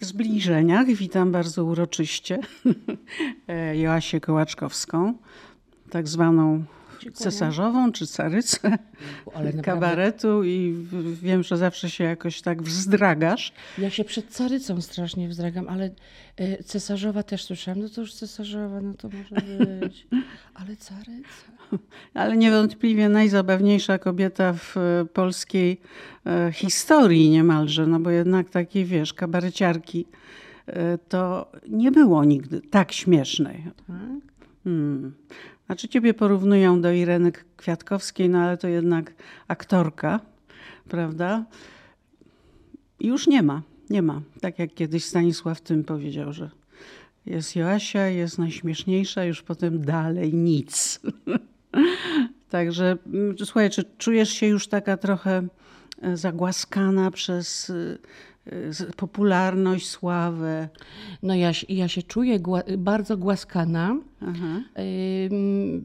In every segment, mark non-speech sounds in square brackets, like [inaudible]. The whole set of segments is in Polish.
Zbliżeniach witam bardzo uroczyście [laughs] Joasię Kołaczkowską, tak zwaną cesarzową czy carycę kabaretu i wiem, że zawsze się jakoś tak wzdragasz. Ja się przed carycą strasznie wzdragam, ale e, cesarzowa też słyszałam. No to już cesarzowa, no to może być. Ale caryca. Ale niewątpliwie najzabawniejsza kobieta w e, polskiej e, historii niemalże, no bo jednak takiej, wiesz, kabareciarki to nie było nigdy tak śmiesznej. Tak? Hmm. Znaczy ciebie porównują do Ireny Kwiatkowskiej, no ale to jednak aktorka, prawda? I już nie ma, nie ma. Tak jak kiedyś Stanisław Tym powiedział, że jest Joasia, jest najśmieszniejsza, już potem dalej nic. [laughs] Także mm, słuchaj, czy czujesz się już taka trochę e, zagłaskana przez e, popularność, sławę. No ja, ja się czuję bardzo głaskana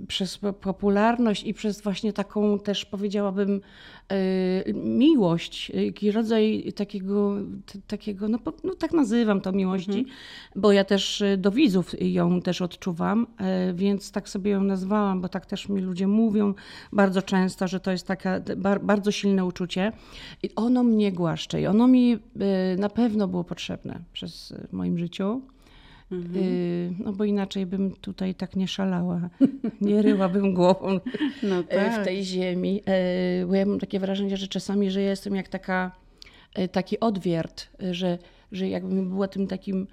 przez popularność i przez właśnie taką też powiedziałabym y, miłość, taki rodzaj takiego, takiego no, no tak nazywam to miłości, mhm. bo ja też y, do widzów ją też odczuwam, y, więc tak sobie ją nazwałam, bo tak też mi ludzie mówią bardzo często, że to jest takie bardzo silne uczucie i ono mnie głaszcze i ono mi na pewno było potrzebne przez moim życiu. Mhm. Y, no bo inaczej bym tutaj tak nie szalała, [laughs] nie ryłabym głową no tak. w tej ziemi. E, bo ja mam takie wrażenie, że czasami, że ja jestem jak taka, e, taki odwiert, że, że jakbym była tym takim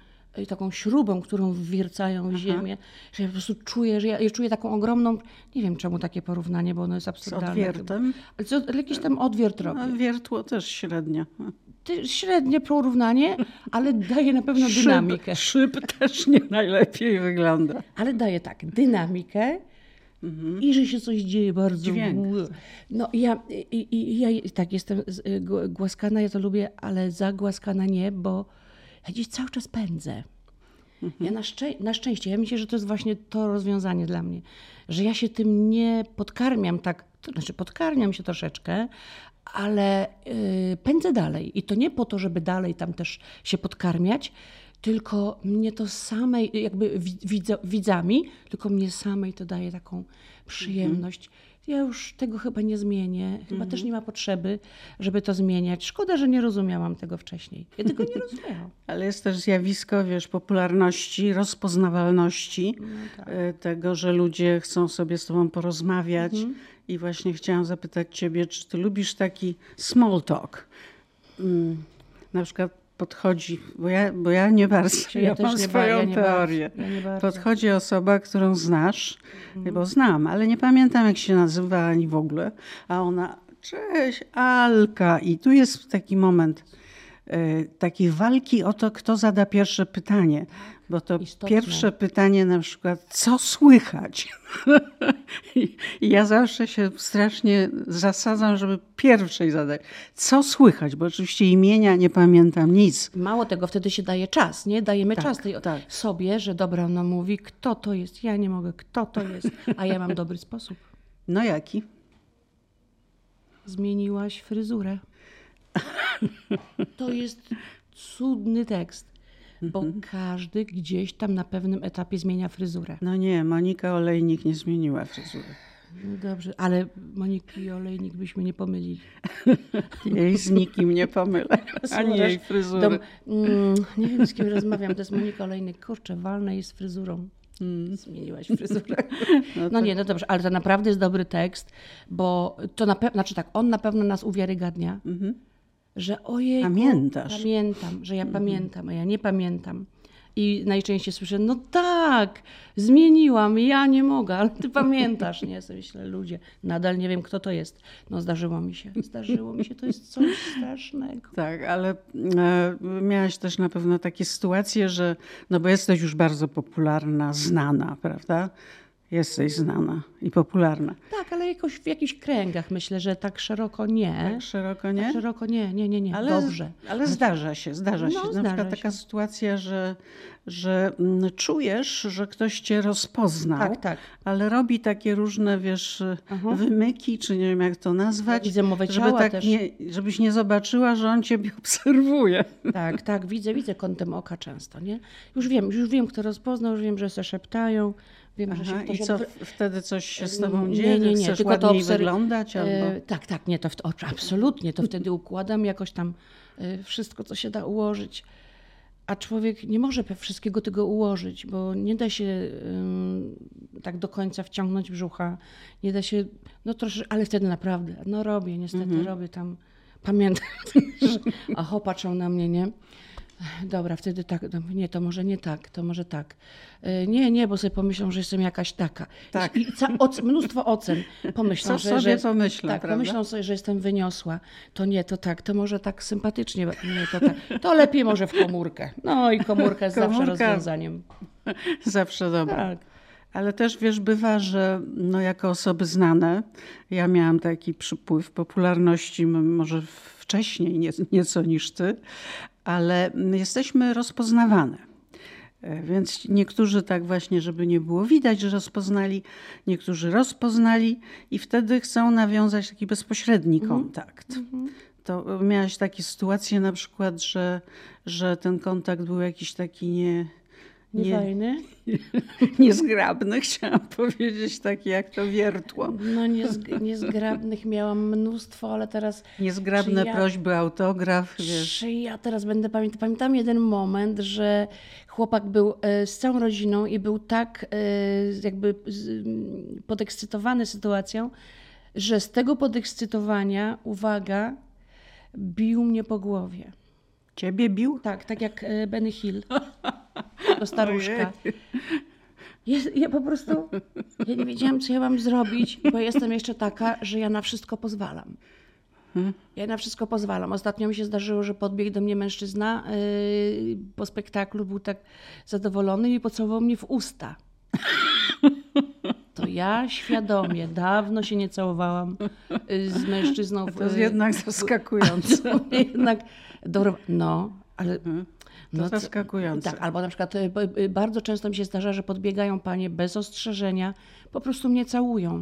taką śrubą, którą wwiercają w ziemię, że ja po prostu czuję, że ja, ja, czuję taką ogromną, nie wiem czemu takie porównanie, bo ono jest absurdalne. Z odwiertem? Ale, co, jakiś tam odwiert robi. No, wiertło też średnio średnie porównanie, ale daje na pewno szyb, dynamikę. Szyb też nie najlepiej wygląda. Ale daje tak, dynamikę mhm. i że się coś dzieje bardzo. Dźwięk. No ja, i, i, ja tak jestem głaskana, ja to lubię, ale zagłaskana nie, bo ja dziś cały czas pędzę. Mhm. Ja na, szczę na szczęście, ja myślę, że to jest właśnie to rozwiązanie dla mnie, że ja się tym nie podkarmiam tak, to znaczy podkarmiam się troszeczkę, ale yy, pędzę dalej. I to nie po to, żeby dalej tam też się podkarmiać, tylko mnie to samej, jakby widza, widzami, tylko mnie samej to daje taką przyjemność. Ja już tego chyba nie zmienię. Chyba mhm. też nie ma potrzeby, żeby to zmieniać. Szkoda, że nie rozumiałam tego wcześniej. Ja tego nie rozumiałam. [laughs] Ale jest też zjawisko, wiesz, popularności, rozpoznawalności, no tak. E, tego, że ludzie chcą sobie z tobą porozmawiać. Mhm. I właśnie chciałam zapytać ciebie, czy ty lubisz taki small talk? Mm, na przykład podchodzi, bo ja, bo ja nie bardzo, ja, ja mam swoją ja teorię. Ja podchodzi osoba, którą znasz, mhm. bo znam, ale nie pamiętam jak się nazywa ani w ogóle, a ona, cześć, Alka. I tu jest taki moment takiej walki o to, kto zada pierwsze pytanie. Bo to Istotne. pierwsze pytanie na przykład, co słychać? [laughs] Ja zawsze się strasznie zasadzam, żeby pierwszej zadać. Co słychać? Bo oczywiście imienia nie pamiętam nic. Mało tego, wtedy się daje czas, nie? Dajemy tak, czas tej tak. sobie, że dobra, ona mówi, kto to jest? Ja nie mogę, kto to jest? A ja mam dobry sposób. No jaki? Zmieniłaś fryzurę. [laughs] To jest cudny tekst bo mhm. każdy gdzieś tam na pewnym etapie zmienia fryzurę. No nie, Monika Olejnik nie zmieniła fryzury. No dobrze, ale Moniki i Olejnik byśmy nie pomylili. [laughs] Jej z nikim nie pomylę, [laughs] ani jej fryzury. Dom, mm, nie wiem, z kim rozmawiam, to jest Monika Olejnik. Kurczę, walna jest fryzurą. Mm. Zmieniłaś fryzurę. No, no nie, no dobrze, ale to naprawdę jest dobry tekst, bo to na pewno, znaczy tak, on na pewno nas uwiarygadnia. Mhm że ojej, pamiętasz. Pamiętam, że ja mhm. pamiętam, a ja nie pamiętam. I najczęściej słyszę, no tak, zmieniłam, ja nie mogę, ale ty pamiętasz, nie? Ja myślę, ludzie, nadal nie wiem, kto to jest. No zdarzyło mi się, zdarzyło mi się, to jest coś strasznego. Tak, ale e, miałaś też na pewno takie sytuacje, że, no bo jesteś już bardzo popularna, znana, prawda? Jesteś znana i popularna. Tak, ale jakoś w jakichś kręgach myślę, że tak szeroko nie. Tak szeroko nie? Tak szeroko nie, nie, nie, nie. Ale, Dobrze. Ale zdarza się, zdarza No, się. Na zdarza przykład się. taka sytuacja, że, że mm, czujesz, że ktoś cię rozpoznał, Tak, tak. ale robi takie różne, wiesz, Aha. wymyki, czy nie wiem jak to nazwać, Widzę mowę żeby ciała tak też. nie, żebyś nie zobaczyła, że on ciebie [laughs] obserwuje. Tak, tak, widzę, widzę kątem oka często, nie? Już wiem, już wiem, kto rozpoznał, już wiem, że se szeptają, wiem, że się Aha, ktoś I co, odwr- wtedy coś się z tobą Nie, dzieje? nie, nie, Chcesz tylko to wyglądać? Albo... E, tak, tak, nie, to w, absolutnie, to wtedy układam jakoś tam e, wszystko, co się da ułożyć. A człowiek nie może wszystkiego tego ułożyć, bo nie da się tak do końca wciągnąć brzucha, nie da się, no troszkę, ale wtedy naprawdę, no robię, niestety Mhm. robię tam, pamiętam, [laughs] że aho, patrzą na mnie, nie? Dobra, wtedy tak, no, nie, to może nie tak, to może tak. E, Nie, nie, bo sobie pomyślą, że jestem jakaś taka. Tak. I, ca, oc, mnóstwo ocen. Pomyślą, Co że, sobie że, pomyślą, tak, prawda? pomyślą sobie, że jestem wyniosła. To nie, to tak, to może tak sympatycznie. Nie, to tak. To lepiej może w komórkę. No i komórka jest zawsze Komórka. rozwiązaniem. [laughs] Zawsze dobra. Tak. Ale też wiesz, bywa, że no, jako osoby znane, ja miałam taki przypływ popularności, może wcześniej nie, nieco niż ty, ale jesteśmy rozpoznawane. E, Więc niektórzy tak właśnie, żeby nie było widać, że rozpoznali, niektórzy rozpoznali i wtedy chcą nawiązać taki bezpośredni kontakt. To miałaś takie sytuacje na przykład, że, że ten kontakt był jakiś taki nie, nie, Niefajny? [laughs] niezgrabny, chciałam powiedzieć, taki jak to wiertło. No niezg- niezgrabnych miałam mnóstwo, ale teraz... Niezgrabne ja- prośby, autograf, wiesz. Czy ja teraz będę pamiętać? Pamiętam jeden moment, że chłopak był e, z całą rodziną i był tak e, jakby z- m, podekscytowany sytuacją, że z tego podekscytowania, uwaga, bił mnie po głowie. Ciebie bił? Tak, tak jak e, Benny Hill, [laughs] do staruszka. Jest, ja po prostu ja nie wiedziałam, co ja mam zrobić, bo jestem jeszcze taka, że ja na wszystko pozwalam. Ja na wszystko pozwalam. Ostatnio mi się zdarzyło, że podbiegł do mnie mężczyzna yy, po spektaklu, był tak zadowolony i pocałował mnie w usta. To ja świadomie, dawno się nie całowałam yy, z mężczyzną. w- To jest jednak zaskakujące. [laughs] jednak dorwa- No, ale. To co- zaskakujące. Tak, albo na przykład y, y, bardzo często mi się zdarza, że podbiegają panie bez ostrzeżenia, po prostu mnie całują.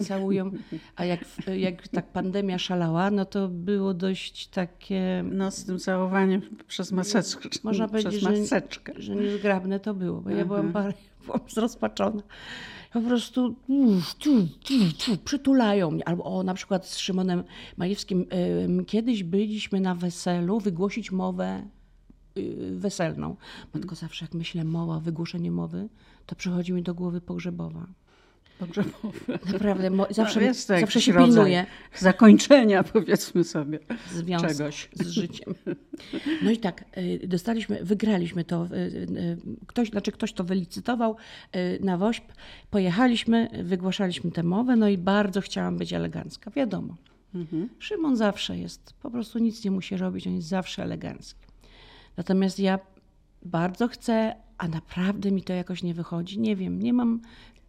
y, Całują. [laughs] A jak, jak tak pandemia szalała, no to było dość takie, No z tym całowaniem przez maseczkę. można przez powiedzieć, że, maseczkę. że niezgrabne to było, bo ja byłam, bardzo, [laughs] byłam zrozpaczona. Po prostu tu, tu, tu, przytulają mnie. Albo o, na przykład z Szymonem Majewskim kiedyś byliśmy na weselu wygłosić mowę weselną. Bo tylko zawsze jak myślę mowa, wygłoszenie mowy, to przychodzi mi do głowy pogrzebowa. Pogrzebowe. Naprawdę, mo- zawsze, No, jest zawsze się pilnuję Zakończenia powiedzmy sobie. związku Czegoś. z życiem. No i tak, y, dostaliśmy, wygraliśmy to. y, y, Ktoś, znaczy ktoś to wylicytował y, na WOŚP. Pojechaliśmy, wygłaszaliśmy tę mowę, no i bardzo chciałam być elegancka. Wiadomo. Szymon zawsze jest, po prostu nic nie musi robić, on jest zawsze elegancki. Natomiast ja bardzo chcę, a naprawdę mi to jakoś nie wychodzi. Nie wiem, nie mam,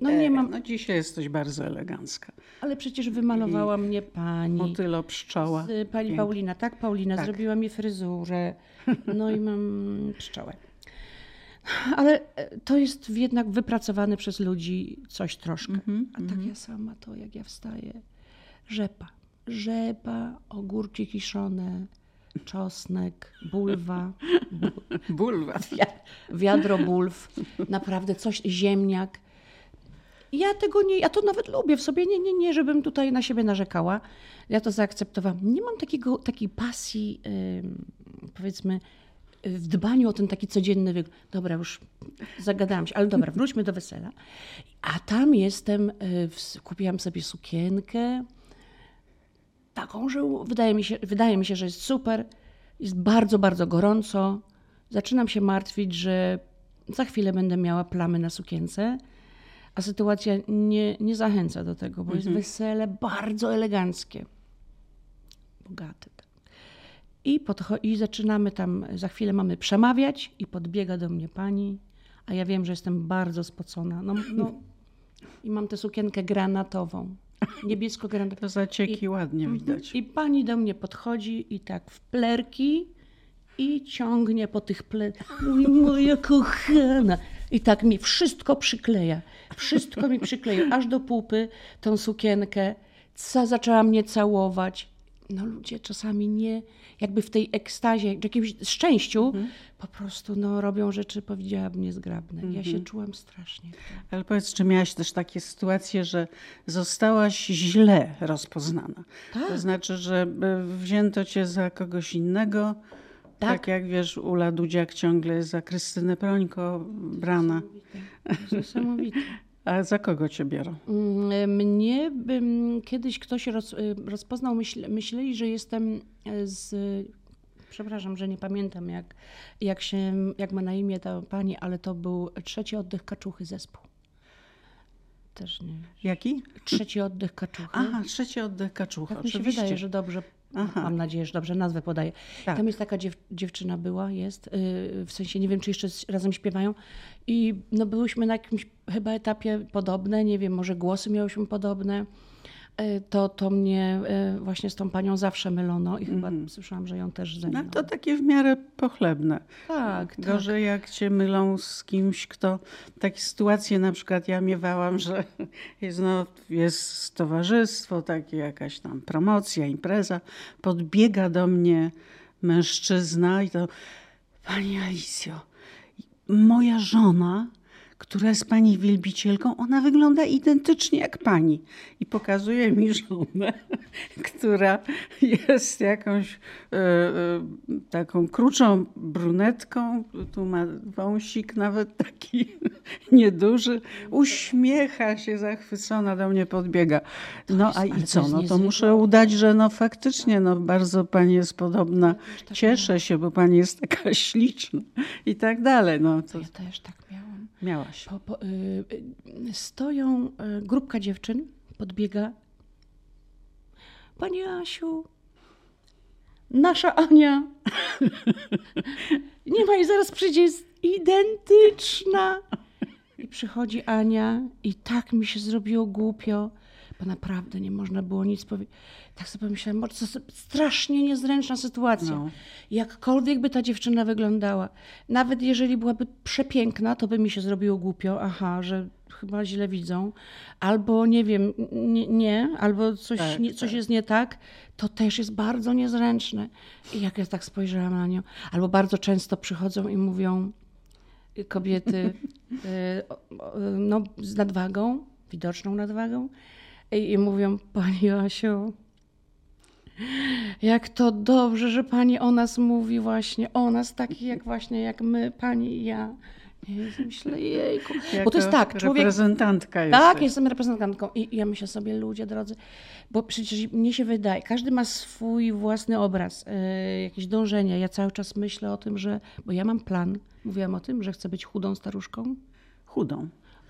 no nie mam, No dzisiaj jesteś bardzo elegancka. ale przecież wymalowała mnie pani. Motylo pszczoła. Z pani Piękna. Paulina, tak? Paulina Tak. zrobiła mi fryzurę. [laughs] No i mam pszczołę. Ale e, to jest jednak wypracowane przez ludzi coś troszkę. Mhm, A tak ja sama to, jak ja wstaję, rzepa. Rzepa, ogórki kiszone, czosnek, bulwa, Bulwa. wi- wiadro bulw, naprawdę coś, ziemniak. Ja tego nie, ja to nawet lubię w sobie, nie, nie, nie, żebym tutaj na siebie narzekała. Ja to zaakceptowałam. Nie mam takiego, takiej pasji, ym, powiedzmy, w dbaniu o ten taki codzienny wygląd. Dobra, już zagadałam się, ale dobra, wróćmy do wesela. A tam jestem, y, w- kupiłam sobie sukienkę, taką, że wydaje mi się, wydaje mi się, że jest super. Jest bardzo, bardzo gorąco. Zaczynam się martwić, że za chwilę będę miała plamy na sukience, a sytuacja nie, nie zachęca do tego, bo jest wesele bardzo eleganckie. Bogate. I, podcho- I zaczynamy tam, za chwilę mamy przemawiać i podbiega do mnie pani, a ja wiem, że jestem bardzo spocona. No, no, [laughs] I mam tę sukienkę granatową. Niebiesko-granatową. To zacieki I, ładnie widać. I pani do mnie podchodzi i tak w plerki i ciągnie po tych plerkach. Mówi, moja kochana. I tak mi wszystko przykleja. Wszystko mi przykleja, aż do pupy tą sukienkę. Co zaczęła mnie całować. No ludzie czasami nie, jakby w tej ekstazie, w jakimś szczęściu, Mhm. po prostu no, robią rzeczy, powiedziałabym, niezgrabne. Ja się czułam strasznie. Ale powiedz, czy miałaś też takie sytuacje, że zostałaś źle rozpoznana? Tak. To znaczy, że y, wzięto cię za kogoś innego, tak, Tak. jak wiesz, Ula Dudziak ciągle jest za Krystynę Prońko brana. Niesamowite. A za kogo cię biorą? Mm, Mnie bym kiedyś ktoś roz, y, rozpoznał, myśl, myśleli, że jestem e, z. Przepraszam, że nie pamiętam, jak, jak, się, jak ma na imię ta pani, ale to był trzeci oddech kaczuchy zespół. Też nie. Jaki? Trzeci oddech kaczuchy. Aha, trzeci oddech kaczucha, tak mi się oczywiście. wydaje, że dobrze. Aha. Mam nadzieję, że dobrze nazwę podaję. Tak. Tam jest taka dziew, dziewczyna była, jest, yy, w sensie nie wiem, czy jeszcze razem śpiewają. I no, byłyśmy na jakimś chyba etapie podobne, nie wiem, może głosy miałyśmy podobne. Yy, To, to mnie yy, właśnie z tą panią zawsze mylono i chyba słyszałam, że ją też. Mhm. No to takie w miarę pochlebne. Tak, tak. Gorzej jak cię mylą z kimś, kto... Takie sytuacje na przykład ja miewałam, że jest, no, jest towarzystwo, takie jakaś tam promocja, impreza. Podbiega do mnie mężczyzna i to... Pani Alicjo, moja żona, która jest pani wielbicielką, ona wygląda identycznie jak pani. I pokazuje mi żonę, [laughs] która jest jakąś e, e, taką kruczą brunetką. Tu ma wąsik nawet taki [laughs] nieduży. Uśmiecha się zachwycona, do mnie podbiega. No a i co? No to muszę udać, że no faktycznie no bardzo pani jest podobna. Cieszę się, bo pani jest taka [laughs] śliczna i tak dalej. No to Ja też tak miałam. Miałaś. Po, po, y, y, stoją, y, grupka dziewczyn podbiega. Pani Asiu, nasza Ania. [laughs] Nie ma i zaraz przyjdzie, jest identyczna. I przychodzi Ania i tak mi się zrobiło głupio, bo naprawdę nie można było nic powiedzieć. Tak sobie pomyślałam, bo to strasznie niezręczna sytuacja. No. Jakkolwiek by ta dziewczyna wyglądała, nawet jeżeli byłaby przepiękna, to by mi się zrobiło głupio, aha, że chyba źle widzą, albo nie wiem, nie, nie albo coś, Tak, nie, coś tak. jest nie tak, to też jest bardzo niezręczne. I jak ja tak spojrzałam na nią, albo bardzo często przychodzą i mówią y, kobiety [laughs] y, no, z nadwagą, widoczną nadwagą, i, mówią, Pani Asiu, jak to dobrze, że pani o nas mówi właśnie, o nas takich jak właśnie jak my, pani i ja. I myślę, jejku. Bo to jest tak, człowiek... Reprezentantka Tak, jesteś. jestem reprezentantką i ja myślę sobie, ludzie drodzy, bo przecież mnie się wydaje, każdy ma swój własny obraz, yy, jakieś dążenia. Ja cały czas myślę o tym, że, bo ja mam plan, mówiłam o tym, że chcę być chudą staruszką. Chudą.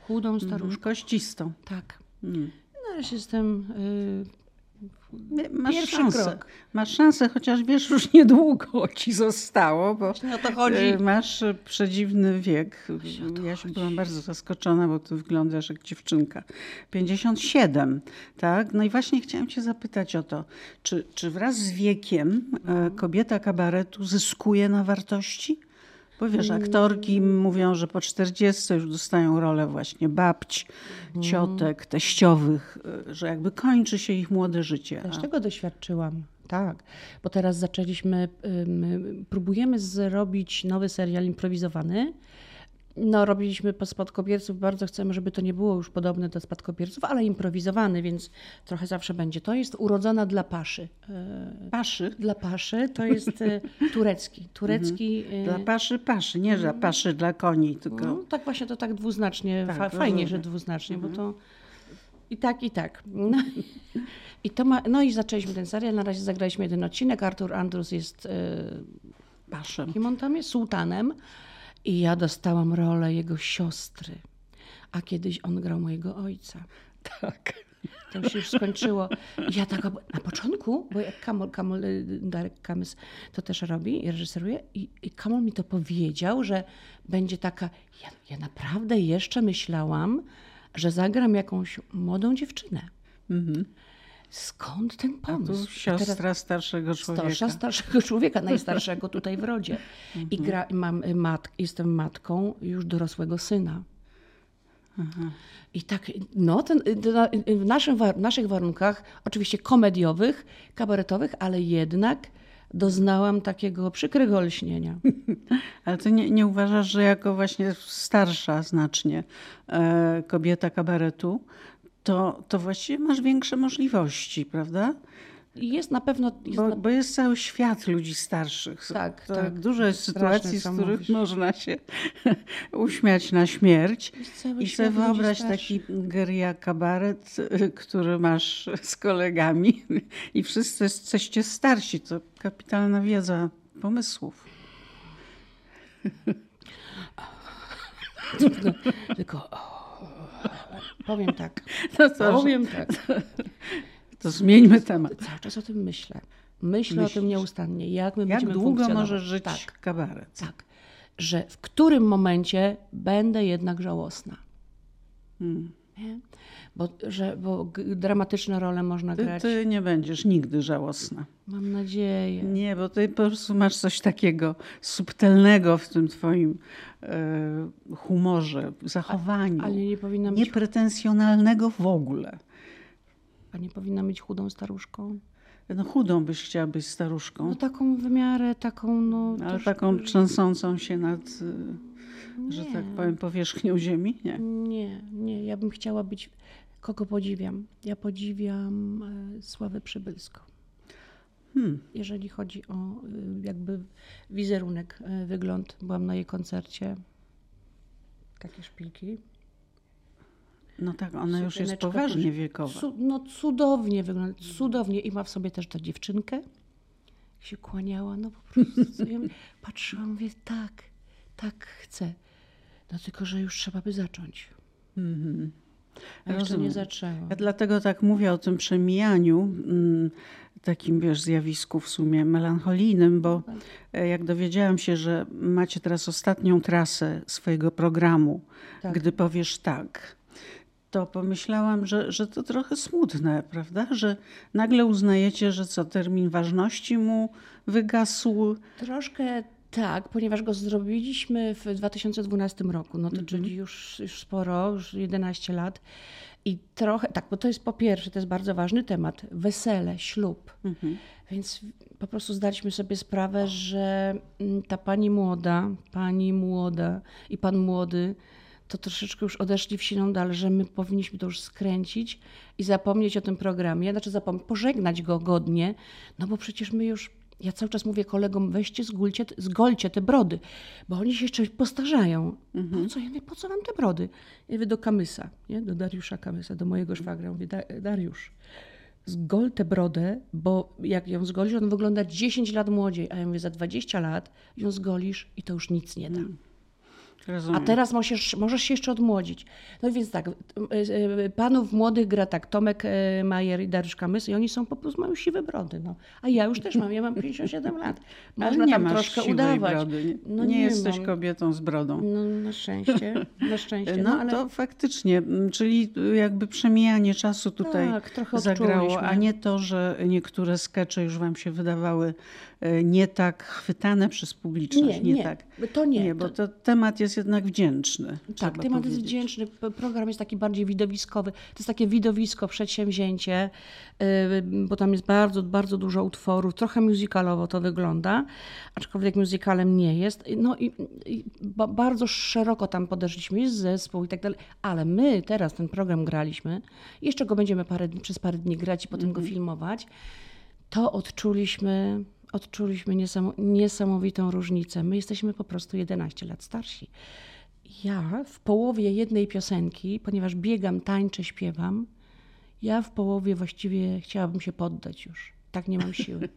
Chudą staruszką, Kościstą. tak. Mm. Razie jestem yy, Masz Pierwszy szansę. krok. Masz szansę, chociaż wiesz, już [laughs] niedługo ci zostało, bo Właśnie o to chodzi. e, masz przedziwny wiek. Ja się byłam bardzo zaskoczona, bo ty wyglądasz jak dziewczynka. 57, tak? No i właśnie chciałam cię zapytać o to, czy, czy wraz z wiekiem e, kobieta kabaretu zyskuje na wartości? Bo wiesz, aktorki mówią, że po 40 już dostają rolę właśnie babć, ciotek, teściowych, e, że jakby kończy się ich młode życie. Też tego doświadczyłam, tak. Bo teraz zaczęliśmy, próbujemy zrobić nowy serial improwizowany. No, robiliśmy po spadkobierców, bardzo chcemy, żeby to nie było już podobne do spadkobierców, ale improwizowany, więc trochę zawsze będzie. To jest urodzona dla paszy. Yy, Paszy. Dla paszy to jest yy, turecki. Turecki. yy, Mhm. Dla paszy, paszy, nie że paszy dla koni, tylko no, tak właśnie to tak dwuznacznie, Tak, fa- fajnie, że dwuznacznie, bo to i tak, i tak. No, i to ma, no i zaczęliśmy ten serial, na razie zagraliśmy jeden odcinek, Artur Andrus jest, paszem. kim on tam jest? Sułtanem i ja dostałam rolę jego siostry, a kiedyś on grał mojego ojca. Tak. To się już skończyło. I ja tak ob- na początku, bo jak Kamol, Kamol, y, Darek Kamys to też robi i reżyseruje i, i Kamol mi to powiedział, że będzie taka, ja, ja naprawdę jeszcze myślałam, że zagram jakąś młodą dziewczynę. Mhm. Skąd ten pomysł? siostra Teraz- starszego człowieka. Starsza starszego [laughs] człowieka, najstarszego tutaj w rodzie. I gra, i mam y, mat, jestem matką już dorosłego syna. I tak, no, ten, y, y, w, naszym, w naszych warunkach, oczywiście komediowych, kabaretowych, ale jednak doznałam takiego przykrego lśnienia. [laughs] Ale ty nie, nie uważasz, że jako właśnie starsza znacznie e, kobieta kabaretu, to, to właściwie masz większe możliwości, prawda? Jest na pewno. Jest Bo, na, bo jest cały świat ludzi starszych. Tak, to tak. Dużo jest sytuacji, z których mówisz. można się [laughs] uśmiać na śmierć. I sobie wyobraź taki geria kabaret, [laughs] który masz [laughs] z kolegami i wszyscy jesteście starsi. To kapitalna wiedza pomysłów. Tylko. O, powiem tak. [laughs] No to, Powiem tak. [laughs] to zmieńmy temat. Cały czas o tym myślę. Myślę o Myślisz? tym nieustannie. Jak my Jak długo może żyć Tak, kabaret? tak. Że w którym momencie będę jednak żałosna. Hmm. Nie? Bo, że, bo dramatyczne role można Ty, grać. ty nie będziesz nigdy żałosna. Mam nadzieję. Nie, bo ty po prostu masz coś takiego subtelnego w tym twoim e, humorze, zachowaniu. Ale nie powinna być, Niepretensjonalnego w ogóle. a nie powinna być chudą staruszką. No chudą byś chciała być staruszką, No taką w miarę, taką no... ale troszkę- taką trzęsącą się nad, y, że tak Nie. powiem, powierzchnią ziemi? Nie. Nie, nie. Ja bym chciała być... Kogo podziwiam? Ja podziwiam e, Sławę Przybylską. Hmm. jeżeli chodzi o y, jakby wizerunek, y, wygląd. Byłam na jej koncercie. Takie szpilki. No tak, ona już jest poważnie wiekowa. Cu, no cudownie wygląda, cudownie. I ma w sobie też tę dziewczynkę. Się kłaniała, no po prostu. Ja [laughs] patrzyłam, mówię, tak, tak chcę. No tylko, że już trzeba by zacząć. Mhm. A jeszcze nie zaczęłam. Ja dlatego tak mówię o tym przemijaniu, mm, takim wiesz, zjawisku w sumie melancholijnym, bo e, jak dowiedziałam się, że macie teraz ostatnią trasę swojego programu, Tak. gdy powiesz tak, to pomyślałam, że, że to trochę smutne, prawda? Że nagle uznajecie, że co, termin ważności mu wygasł. Troszkę tak, ponieważ go zrobiliśmy w 2012 roku, no to Mhm. czyli już, już sporo, już 11 lat. I trochę, tak, bo to jest po pierwsze, to jest bardzo ważny temat, wesele, ślub. Mhm. Więc po prostu zdaliśmy sobie sprawę, że mm, ta pani młoda, pani młoda i pan młody, to troszeczkę już odeszli w siną dal, że my powinniśmy to już skręcić i zapomnieć o tym programie, znaczy zapomnieć, pożegnać go godnie, no bo przecież my już, ja cały czas mówię kolegom, weźcie, zgólcie, zgolcie te brody, bo oni się jeszcze postarzają. Po co? Ja mówię, po co wam te brody? Ja mówię do Kamysa, nie? do Dariusza Kamysa, do mojego szwagra. Mówię, "Da- Dariusz, zgol tę brodę, bo jak ją zgolisz, on wygląda 10 lat młodziej, a ja mówię, za 20 lat ją zgolisz i to już nic nie da. A Rozumiem. teraz możesz, możesz się jeszcze odmłodzić. No więc tak, y, y, panów młodych gra tak Tomek y, Majer i Dariusz Kamys i oni są po prostu, mają siwe brody. No. A ja już też mam, ja mam 57 lat. Można nie tam troszkę udawać. Brody. Nie, No nie, nie jesteś mam. kobietą z brodą. No na szczęście, na szczęście. No, No, ale to faktycznie, m, czyli jakby przemijanie czasu tutaj Tak, zagrało, a nie to, że niektóre skecze już wam się wydawały nie tak chwytane przez publiczność. nie, nie, tak. to nie. Nie, bo to, to temat jest jednak wdzięczny. tak, temat jest powiedzieć. wdzięczny, p- program jest taki bardziej widowiskowy. To jest takie widowisko, przedsięwzięcie, yy, bo tam jest bardzo, bardzo dużo utworów, trochę musicalowo to wygląda, aczkolwiek musicalem nie jest. No i, i ba, bardzo szeroko tam podeszliśmy, jest zespół i tak dalej, ale my teraz ten program graliśmy, jeszcze go będziemy parę, przez parę dni grać i potem go filmować, to odczuliśmy, odczuliśmy niesamo, niesamowitą różnicę. My jesteśmy po prostu 11 lat starsi. Ja w połowie jednej piosenki, ponieważ biegam, tańczę, śpiewam, ja w połowie właściwie chciałabym się poddać już. Tak nie mam [laughs] siły.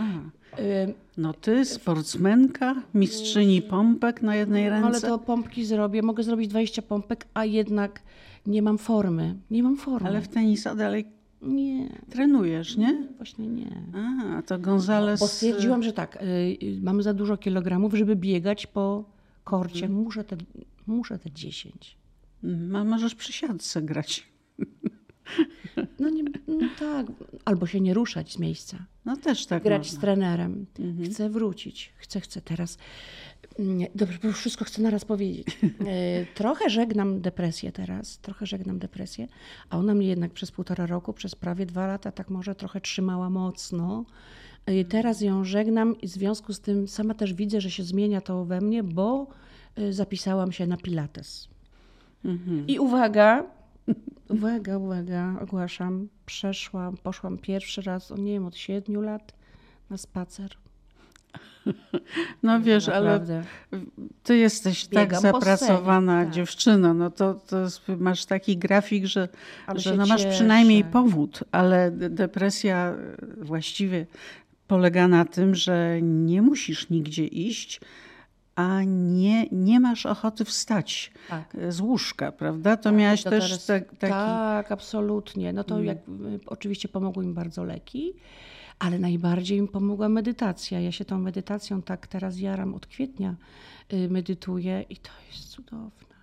Ym, No ty, sportsmenka, mistrzyni pompek na jednej ręce. Ale to pompki zrobię, mogę zrobić 20 pompek, a jednak nie mam formy. Nie mam formy. Ale w tenisa dalej Nie, trenujesz, nie? właśnie nie. A, to Gonzales... Bo stwierdziłam, że tak, y, y, mamy za dużo kilogramów, żeby biegać po korcie. Muszę, te, muszę te 10. Mm, A możesz przy siatce grać. [laughs] No, nie, no tak, albo się nie ruszać z miejsca. No też tak grać można. z trenerem. Mhm. Chcę wrócić. Chcę, chcę teraz. Dobrze, bo wszystko chcę naraz powiedzieć. [laughs] E, trochę żegnam depresję teraz, trochę żegnam depresję, a ona mnie jednak przez półtora roku, przez prawie dwa lata tak może trochę trzymała mocno. E, Teraz ją żegnam i w związku z tym sama też widzę, że się zmienia to we mnie, bo e, zapisałam się na pilates. Mhm. I uwaga, uwaga, uwaga, ogłaszam, przeszłam, poszłam pierwszy raz, o nie wiem, od siedmiu lat na spacer. No wiesz, ale Naprawdę. ty jesteś tak Biegam po zapracowana scenie, tak. dziewczyno, no to, to masz taki grafik, że, Ale że no masz cieszę. przynajmniej powód, ale de- depresja właściwie polega na tym, że nie musisz nigdzie iść, a nie, nie masz ochoty wstać Tak. e, z łóżka, prawda? To miałaś To też teraz- tak, taki... Mm. Tak, absolutnie. No to jak, y, oczywiście pomogły mi bardzo leki, ale najbardziej mi pomogła medytacja. Ja się tą medytacją tak teraz jaram od kwietnia, y, medytuję i to jest cudowne.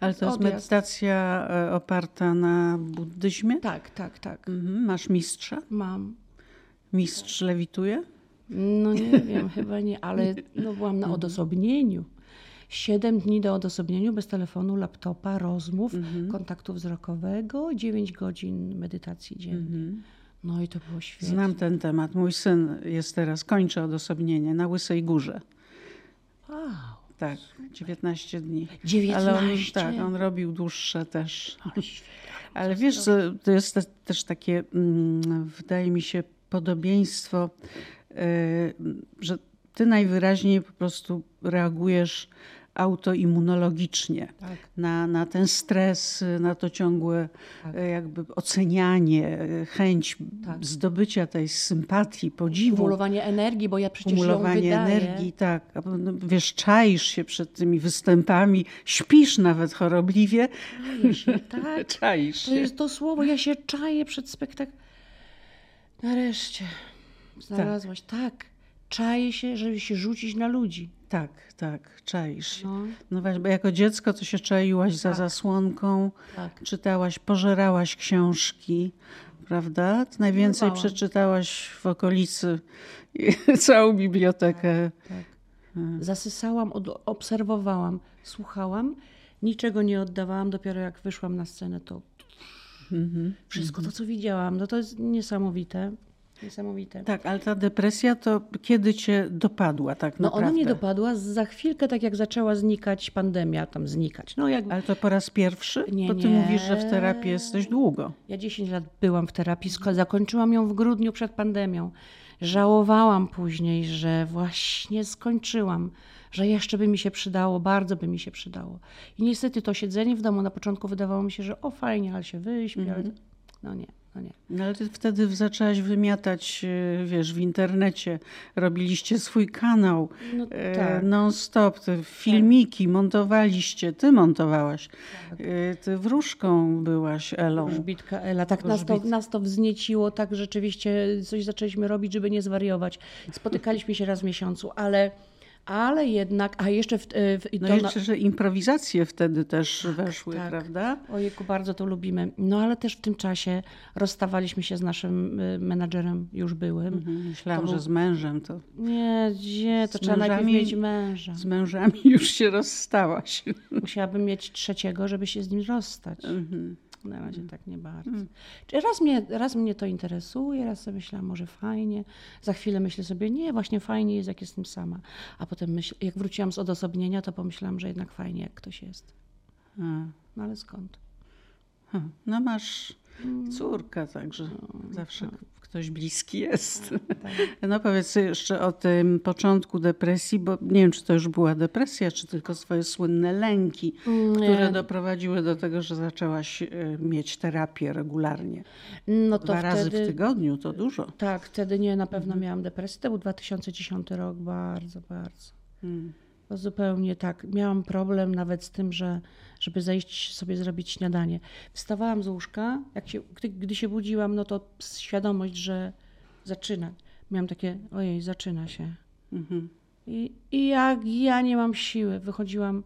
Ale to jest odjazd. medytacja e, oparta na buddyzmie? Tak, tak, tak. Mhm. Masz mistrza? Mam. Mistrz lewituje? No nie [laughs] wiem, chyba nie, ale no byłam na odosobnieniu. Siedem dni do odosobnieniu bez telefonu, laptopa, rozmów, kontaktu wzrokowego, dziewięć godzin medytacji dziennie. No i to było świetne. Znam ten temat. Mój syn jest teraz, kończy odosobnienie na Łysej Górze. Wow. Tak, 19 dni. 19? Ale on, tak, on robił dłuższe też. Ale wiesz, to jest te, też takie, mm, wydaje mi się, podobieństwo, y, że ty najwyraźniej po prostu reagujesz autoimmunologicznie Tak. na, na ten stres, na to ciągłe Tak. y, jakby ocenianie, y, chęć Tak. zdobycia tej sympatii, podziwu. Kumulowanie energii, bo ja przecież ją Kumulowanie wydaję. energii, tak. No, Wiesz, czaisz się przed tymi występami, śpisz nawet chorobliwie. Czaję się, [laughs] tak. Czaisz To się. jest to słowo, ja się czaję przed spektaklem. Nareszcie znalazłaś. Tak. Czaję się, żeby się rzucić na ludzi. Tak, tak, czaisz. No, No właśnie, bo jako dziecko to się czaiłaś za Tak. zasłonką, tak. czytałaś, pożerałaś książki, prawda? Najwięcej przeczytałaś w okolicy [laughs] całą bibliotekę. tak. Zasysałam, od, obserwowałam, słuchałam, niczego nie oddawałam. Dopiero jak wyszłam na scenę, to Mhm. wszystko to, co widziałam, no to jest niesamowite. Niesamowite. Tak, ale ta depresja to kiedy cię dopadła tak No naprawdę? ona mnie dopadła za chwilkę, tak jak zaczęła znikać pandemia, tam znikać. No jak Ale to po raz pierwszy? Nie, Bo ty nie. mówisz, że w terapii jesteś długo. Ja 10 lat byłam w terapii, zakończyłam ją w grudniu przed pandemią. Żałowałam później, że właśnie skończyłam, że jeszcze by mi się przydało, bardzo by mi się przydało. I niestety to siedzenie w domu na początku wydawało mi się, że o fajnie, ale się wyśpię, ale no nie, no nie. No ale ty wtedy zaczęłaś wymiatać, e, wiesz, w internecie. Robiliście swój kanał No e, tak. non-stop, te filmiki montowaliście. Ty montowałaś. Tak. E, Ty wróżką byłaś, Elą. Wróżbitka Ela, tak nas to, nas to wznieciło, tak rzeczywiście coś zaczęliśmy robić, żeby nie zwariować. Spotykaliśmy się raz w miesiącu, ale, ale jednak, a jeszcze w, w, i No to na- jeszcze, że improwizacje wtedy też weszły, tak. prawda? Ojejku, bardzo to lubimy. No ale też w tym czasie rozstawaliśmy się z naszym y, menadżerem już byłym. Mhm, Myślałam, że z mężem to. Nie, gdzie? To Z trzeba najpierw mężami- mieć męża. Z mężami już się rozstałaś. Musiałabym mieć trzeciego, żeby się z nim rozstać. Mhm. Na razie tak nie bardzo. Czy Raz mnie, raz mnie to interesuje, raz sobie myślałam, może fajnie. Za chwilę myślę sobie, nie, właśnie fajnie jest, jak jestem sama. A potem myśl, jak wróciłam z odosobnienia, to pomyślałam, że jednak fajnie, jak ktoś jest. A. No ale skąd? Ha, No masz córkę, także zawsze k- ktoś bliski jest. [laughs] No powiedz jeszcze o tym początku depresji, bo nie wiem, czy to już była depresja, czy tylko swoje słynne lęki, które doprowadziły do tego, że zaczęłaś e, mieć terapię regularnie. No Dwa razy w wtedy, tygodniu, to dużo. Tak, wtedy nie, na Mhm. pewno miałam depresję. To był 2010 rok, bardzo, bardzo. Mm. To zupełnie tak. Miałam problem nawet z tym, że żeby zejść sobie zrobić śniadanie. Wstawałam z łóżka, jak się, gdy, gdy się budziłam, no to świadomość, że zaczyna. Miałam takie, ojej, zaczyna się. Mhm. I, I jak ja nie mam siły, wychodziłam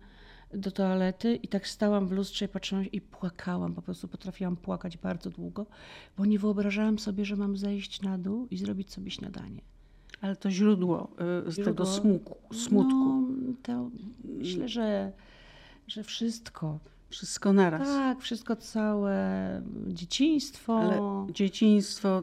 do toalety i tak stałam w lustrze i patrzyłam i płakałam. Po prostu potrafiłam płakać bardzo długo, bo nie wyobrażałam sobie, że mam zejść na dół i zrobić sobie śniadanie. Ale to źródło, y, z źródło tego smuku. smutku. No, to myślę, że, że wszystko. Wszystko naraz. Tak, wszystko całe. Dzieciństwo. Ale dzieciństwo,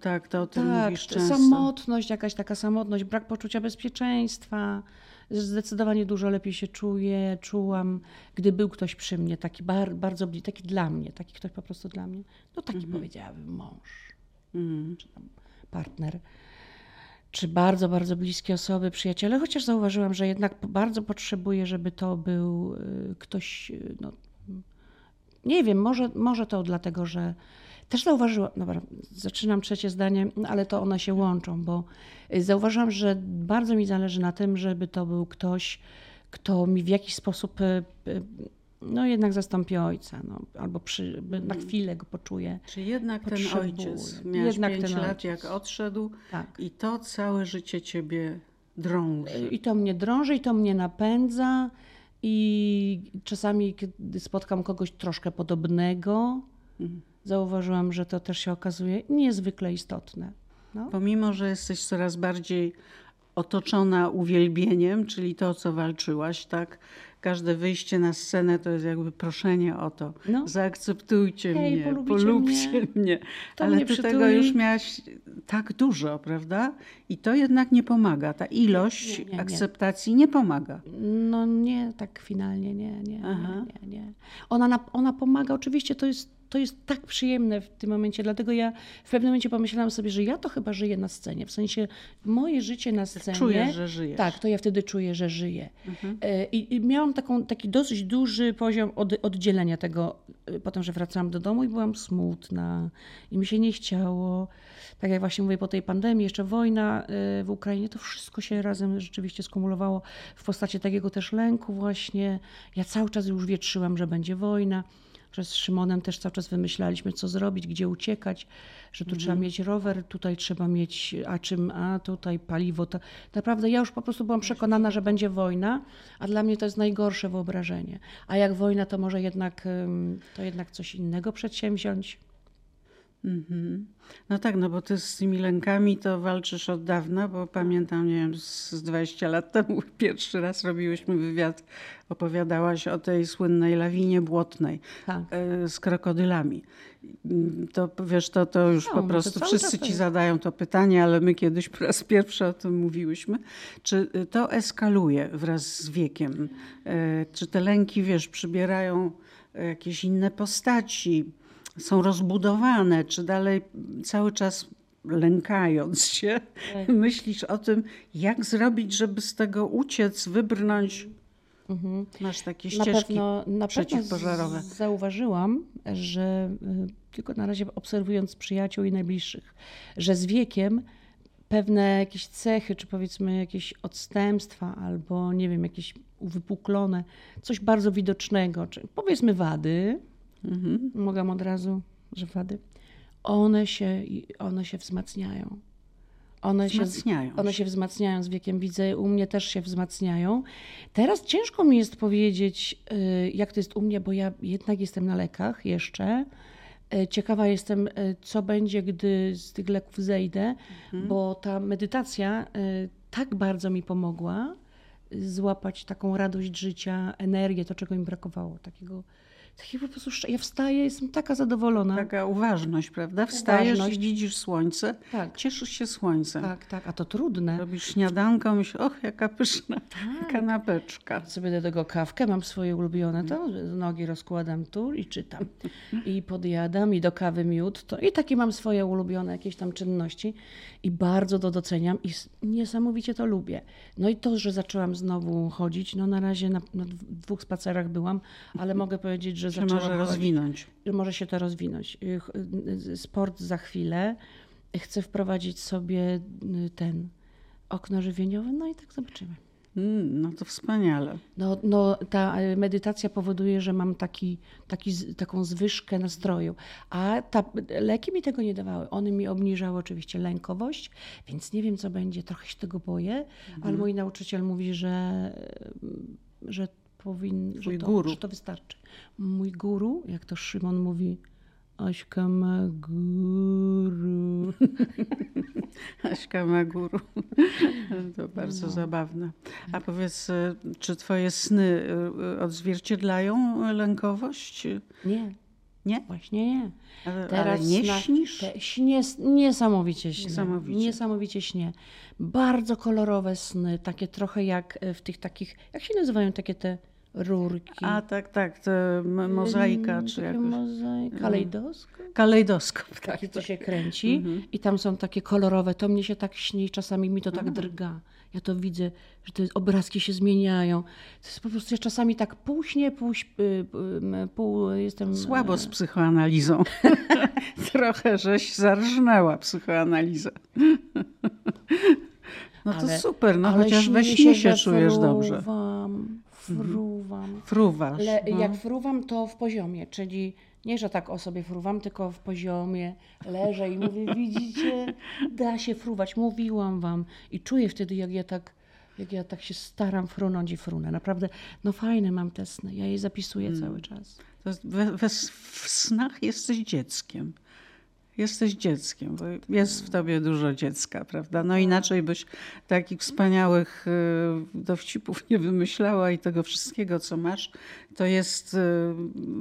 tak, to o tym tak, mówisz często. samotność, jakaś taka samotność, brak poczucia bezpieczeństwa. Zdecydowanie dużo lepiej się czuję, czułam, gdy był ktoś przy mnie, taki bar, bardzo bliski, taki dla mnie, taki ktoś po prostu dla mnie. No taki mhm. powiedziałabym mąż, mhm. czy tam partner czy bardzo, bardzo bliskie osoby, przyjaciele, chociaż zauważyłam, że jednak bardzo potrzebuję, żeby to był y, ktoś, y, no, nie wiem, może, może to dlatego, że też zauważyłam, dobra, zaczynam trzecie zdanie, ale to one się łączą, bo y, zauważyłam, że bardzo mi zależy na tym, żeby to był ktoś, kto mi w jakiś sposób no jednak zastąpi ojca, no, albo przy, na mm. chwilę go poczuje. Czy jednak ten ojciec, miał jednak pięć lat ojciec. jak odszedł tak. i to całe życie ciebie drąży. I to mnie drąży, i to mnie napędza i czasami, kiedy spotkam kogoś troszkę podobnego, mhm. zauważyłam, że to też się okazuje niezwykle istotne. No. Pomimo, że jesteś coraz bardziej otoczona uwielbieniem, czyli to, o co walczyłaś, tak? Każde wyjście na scenę to jest jakby proszenie o to. No. Zaakceptujcie Hej, mnie, polubcie mnie. mnie. Ale mnie ty przytuli. tego już miałaś tak dużo, prawda? I to jednak nie pomaga. Ta ilość nie, nie, nie, akceptacji nie. pomaga. No nie, tak finalnie nie, nie, nie, nie. Ona, ona pomaga, oczywiście to jest to jest tak przyjemne w tym momencie, dlatego ja w pewnym momencie pomyślałam sobie, że ja to chyba żyję na scenie, w sensie moje życie na scenie. Czujesz, że żyjesz. Tak, to ja wtedy czuję, że żyję. Mhm. E, I, I, miałam taką, taki dosyć duży poziom od, oddzielenia tego, e, potem, że wracałam do domu i byłam smutna i mi się nie chciało. Tak jak właśnie mówię, po tej pandemii, jeszcze wojna e, w Ukrainie, to wszystko się razem rzeczywiście skumulowało w postaci takiego też lęku właśnie. Ja cały czas już wietrzyłam, że będzie wojna że z Szymonem też cały czas wymyślaliśmy, co zrobić, gdzie uciekać, że tu mhm. trzeba mieć rower, tutaj trzeba mieć, a czym, a tutaj paliwo. To, naprawdę ja już po prostu byłam przekonana, że będzie wojna, a dla mnie to jest najgorsze wyobrażenie. A jak wojna, to może jednak, to jednak coś innego przedsięwziąć. Mhm. No tak, no bo ty z tymi lękami to walczysz od dawna, bo pamiętam, nie wiem, z 20 lat temu [laughs] pierwszy raz robiłyśmy wywiad, opowiadałaś o tej słynnej lawinie błotnej tak. E, z krokodylami. To wiesz, to, to już no, po prostu wszyscy ci zadają to pytanie, ale my kiedyś po raz pierwszy o tym mówiłyśmy. Czy to eskaluje wraz z wiekiem? E, czy te lęki, wiesz, przybierają jakieś inne postaci? Są rozbudowane, czy dalej cały czas lękając się, tak. [laughs] myślisz o tym, jak zrobić, żeby z tego uciec, wybrnąć. Mhm. Masz takie ścieżki na pewno, na przeciwpożarowe. Pewno zauważyłam, że y, tylko na razie obserwując przyjaciół i najbliższych, że z wiekiem pewne jakieś cechy, czy powiedzmy jakieś odstępstwa, albo nie wiem, jakieś uwypuklone, coś bardzo widocznego, czy powiedzmy wady, Mhm. Mogę od razu, że wady. One się, one się wzmacniają. One wzmacniają się, one się wzmacniają z wiekiem, widzę, u mnie też się wzmacniają. Teraz ciężko mi jest powiedzieć, y, jak to jest u mnie, bo ja jednak jestem na lekach jeszcze. Y, ciekawa jestem, y, co będzie, gdy z tych leków zejdę, mhm. bo ta medytacja tak bardzo mi pomogła złapać taką radość życia, energię, to czego mi brakowało, takiego takie po prostu, ja wstaję, jestem taka zadowolona. Taka uważność, prawda? Wstajesz uważność. i widzisz słońce, tak. cieszysz się słońcem. Tak, tak, a to trudne. Robisz śniadanko, myślisz, och, jaka pyszna tak. kanapeczka. Sobie do tego kawkę, mam swoje ulubione, to nogi rozkładam tu i czytam. I podjadam, i do kawy miód, to i takie mam swoje ulubione jakieś tam czynności i bardzo to doceniam i niesamowicie to lubię. No i to, że zaczęłam znowu chodzić, no na razie na, na dwóch spacerach byłam, ale mogę powiedzieć, że zaczęłam może chodzić, rozwinąć. Że może się to rozwinąć. Y, y, sport za chwilę. Chcę wprowadzić sobie y, ten okno żywieniowe, no i tak zobaczymy. Mm, no to wspaniale. No, no, ta medytacja powoduje, że mam taki, taki, taką zwyżkę nastroju, a ta, leki mi tego nie dawały. One mi obniżały oczywiście lękowość, więc nie wiem, co będzie. Trochę się tego boję, mhm. ale mój nauczyciel mówi, że, że Twój że to, guru. że to wystarczy. Mój guru, jak to Szymon mówi, Aśka ma guru. [laughs] Aśka ma guru. [laughs] To bardzo No. zabawne. A powiedz, y, czy twoje sny y, y, odzwierciedlają lękowość? Nie, Nie? właśnie nie. Ale, Teraz ale nie śnisz? Te, śnie, niesamowicie śnie. Niesamowicie. Niesamowicie śnie. Bardzo kolorowe sny, takie trochę jak w tych takich, jak się nazywają takie te rurki? A tak, tak, to mo- mozaika, czy jakoś. Mozaika, kalejdoskop? Kalejdoskop. [laughs] Takie, co się kręci Mhm. i tam są takie kolorowe. To mnie się tak śni, czasami mi to Mhm. tak drga. Ja to widzę, że te obrazki się zmieniają. To jest po prostu ja czasami tak pół śnie, pół, y, pół jestem... Słabo e, z psychoanalizą. [laughs] Trochę żeś zarżnęła psychoanalizę. [laughs] No to Ale- super, no chociaż we śni śnie się że czujesz dobrze. Mhm. Fruwam. Fruwasz. Le, no. Jak fruwam, to w poziomie, czyli nie, że tak o sobie fruwam, tylko w poziomie leżę i mówię, [laughs] widzicie, da się fruwać, mówiłam wam. I czuję wtedy, jak ja tak, jak ja tak się staram frunąć i frunę. Naprawdę, no fajne mam te sny, ja je zapisuję Mm. cały czas. We, we, w snach jesteś dzieckiem. Jesteś dzieckiem, bo jest w tobie dużo dziecka, prawda? No inaczej byś takich wspaniałych y, dowcipów nie wymyślała i tego wszystkiego, co masz, to jest y,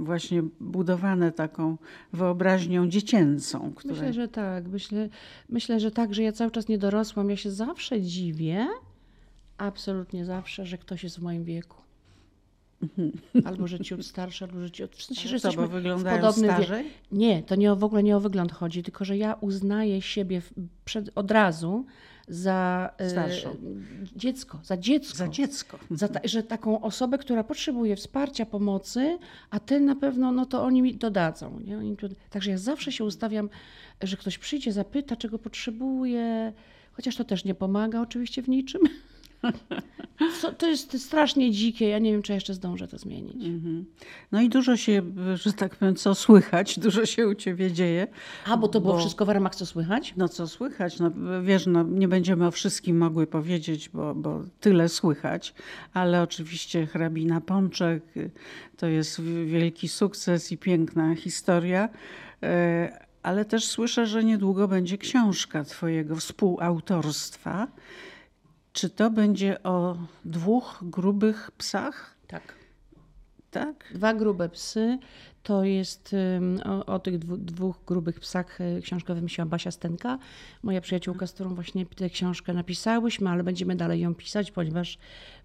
właśnie budowane taką wyobraźnią dziecięcą. Myślę, że tak, myślę, myślę, że tak, że ja cały czas nie dorosłam. Ja się zawsze dziwię, absolutnie zawsze, że ktoś jest w moim wieku. Albo że ciut starszy, albo że ciut... W sensie, że jesteśmy bo w wyglądają podobnym wieku. starzej? Nie, to nie o, w ogóle nie o wygląd chodzi, tylko że ja uznaję siebie przed, od razu za e, Starszą. dziecko, za dziecko. Za dziecko. Za ta, że taką osobę, która potrzebuje wsparcia, pomocy, a ty na pewno, no to oni mi dodadzą. Nie? Oni także ja zawsze się ustawiam, że ktoś przyjdzie, zapyta, czego potrzebuje, chociaż to też nie pomaga oczywiście w niczym. [laughs] To jest strasznie dzikie, ja nie wiem, czy jeszcze zdążę to zmienić. Mhm. No i dużo się, że tak powiem, co słychać, [laughs] dużo się u ciebie dzieje. A, bo to było Bo- wszystko w ramach co słychać? No co słychać? No, wiesz, no, nie będziemy o wszystkim mogły powiedzieć, bo, bo tyle słychać, ale oczywiście hrabina Pączek y, to jest wi- wielki sukces i piękna historia. E, Ale też słyszę, że niedługo będzie książka twojego współautorstwa. Czy to będzie o dwóch grubych psach? Tak. Tak? Dwa grube psy. To jest o, o tych dwu, dwóch grubych psach y, książkę wymyśliła Basia Stenka, moja przyjaciółka, z którą właśnie tę książkę napisałyśmy, ale będziemy dalej ją pisać, ponieważ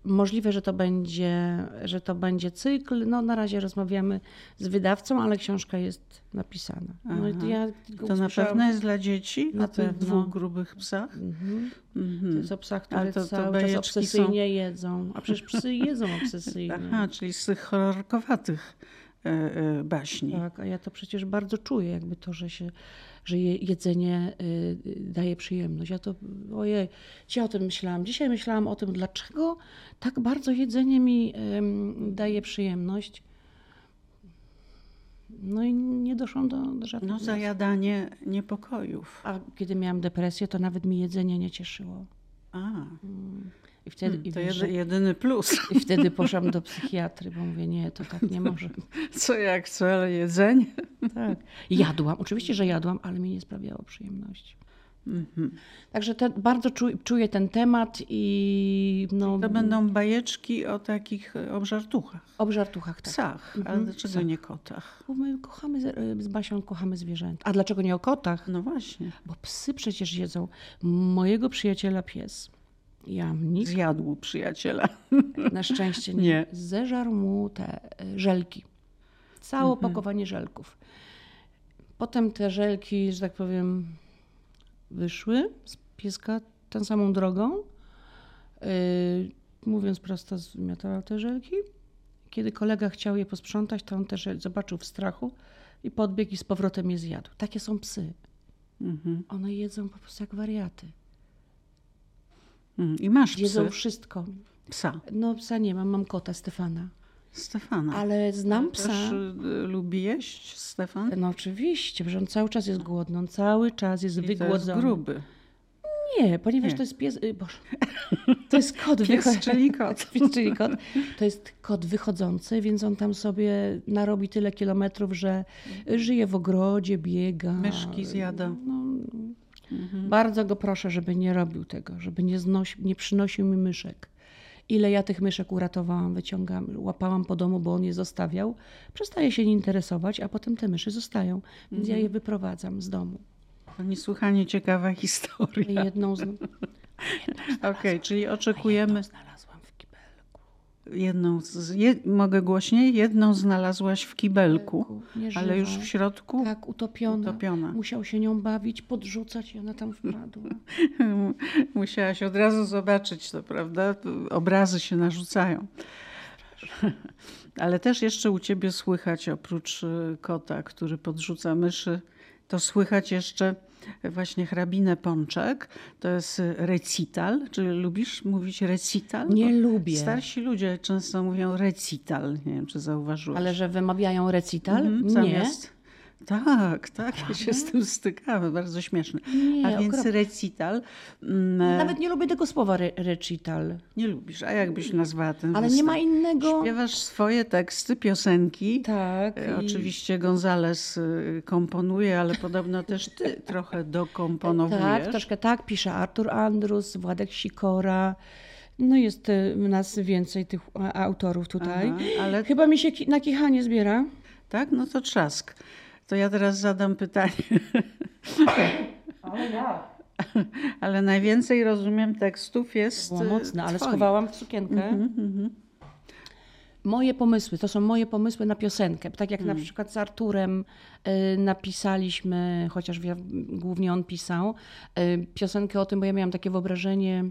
możliwe, że to będzie, że to będzie cykl. No na razie rozmawiamy z wydawcą, ale książka jest napisana. No, ja To na pewno jest dla dzieci? Na o tych dwóch grubych psach? Mhm. To Mhm. jest o psach, które Ale to- to cały czas obsesyjnie jedzą. A przecież psy jedzą [laughs] obsesyjnie. Aha, czyli z tych horrorkowatych baśni. Tak, a ja to przecież bardzo czuję, jakby to, że się, że je, jedzenie y, daje przyjemność. Ja to, ojej, dzisiaj o tym myślałam. Dzisiaj myślałam o tym, dlaczego tak bardzo jedzenie mi daje przyjemność. No i nie doszłam do, do żadnych No zajadanie niepokojów. A kiedy miałam depresję, to nawet mi jedzenie nie cieszyło. A, I wtedy, hmm, i to wiesz, że- jedyny plus. i wtedy poszłam do psychiatry, bo mówię, nie, to tak nie może. [laughs] Co jak co, ale jedzenie. [laughs] Tak. Jadłam, oczywiście, że jadłam, ale mi nie sprawiało przyjemności. Mhm. Także te, bardzo czu, czuję ten temat i no, To będą bajeczki o takich e, obżartuchach. o żartuchach. Tak. Psach, ale Mhm, dlaczego psach. nie kotach? Bo my kochamy, z- z Basią kochamy zwierzęta. A dlaczego nie o kotach? No właśnie, Bo psy przecież jedzą. Mojego przyjaciela pies, jamnik, zjadł przyjaciela. na szczęście nie, Nie. zeżarł mu te e, żelki. Całe opakowanie żelków. Potem te żelki, że tak powiem, wyszły z pieska tą samą drogą. Yy, mówiąc prosto, zmiatał te żelki. Kiedy kolega chciał je posprzątać, to on też zobaczył w strachu i podbiegł i z powrotem je zjadł. Takie są psy. Mhm. One jedzą po prostu jak wariaty. Mm, I masz Jedzą psy, wszystko. psa, No psa nie mam, mam kota Stefana. Stefana. Ale znam Też psa. y, lubi jeść Stefan? No oczywiście, że on cały czas jest głodny, on cały czas jest I to jest wygłodzony. gruby. Nie, ponieważ Nie. to jest pies. y, Boże, to jest kot Pies, wycho- czyli kot. [laughs] Pies, czyli kot. To jest kot wychodzący, więc on tam sobie narobi tyle kilometrów, że żyje w ogrodzie, biega. Myszki zjada. No, Bardzo go proszę, żeby nie robił tego, żeby nie, nie przynosił mi myszek. Ile ja tych myszek uratowałam, wyciągam, łapałam po domu, bo on je zostawiał. Przestaje się nie interesować, a potem te myszy zostają, więc ja je wyprowadzam z domu. To niesłychanie ciekawa [laughs] historia. Jedną z... Okej, czyli oczekujemy znalazłam kibelku. Jedną, z, je, mogę głośniej, jedną znalazłaś w kibelku, ale już w środku Tak, utopiona. utopiona. Musiał się nią bawić, podrzucać i ona tam wpadła. [laughs] Musiałaś od razu zobaczyć to, prawda? Obrazy się narzucają. Ale też jeszcze u ciebie słychać, oprócz y, kota, który podrzuca myszy, to słychać jeszcze właśnie hrabinę Pączek. To jest recital. Czy lubisz mówić recital? Nie Bo lubię. Starsi ludzie często mówią recital. Nie wiem, czy zauważyłeś. Ale że wymawiają recital? Mhm, nie. Tak, tak, ja się z tym stykamy, bardzo śmieszne. Nie, A więc okropnie. recital mm, Nawet nie lubię tego słowa re recital. nie lubisz. A jak byś nazwała ten Ale nie występ? ma innego. Śpiewasz swoje teksty, piosenki. Tak. E, i- Oczywiście Gonzales y, komponuje, ale podobno też ty trochę dokomponowujesz. Tak, troszkę tak. Pisze Artur Andrus, Władek Sikora. No jest y, nas więcej tych autorów tutaj. Aha, ale Chyba mi się na kichanie zbiera. tak, no to trzask. To ja teraz zadam pytanie. [laughs] Ale ja. Ale najwięcej rozumiem tekstów jest Była y, mocna, ale twoich. schowałam w sukienkę. Mhm, Moje pomysły, to są moje pomysły na piosenkę. Tak jak na przykład z Arturem y, napisaliśmy, chociaż ja, głównie on pisał, y, piosenkę o tym, bo ja miałam takie wyobrażenie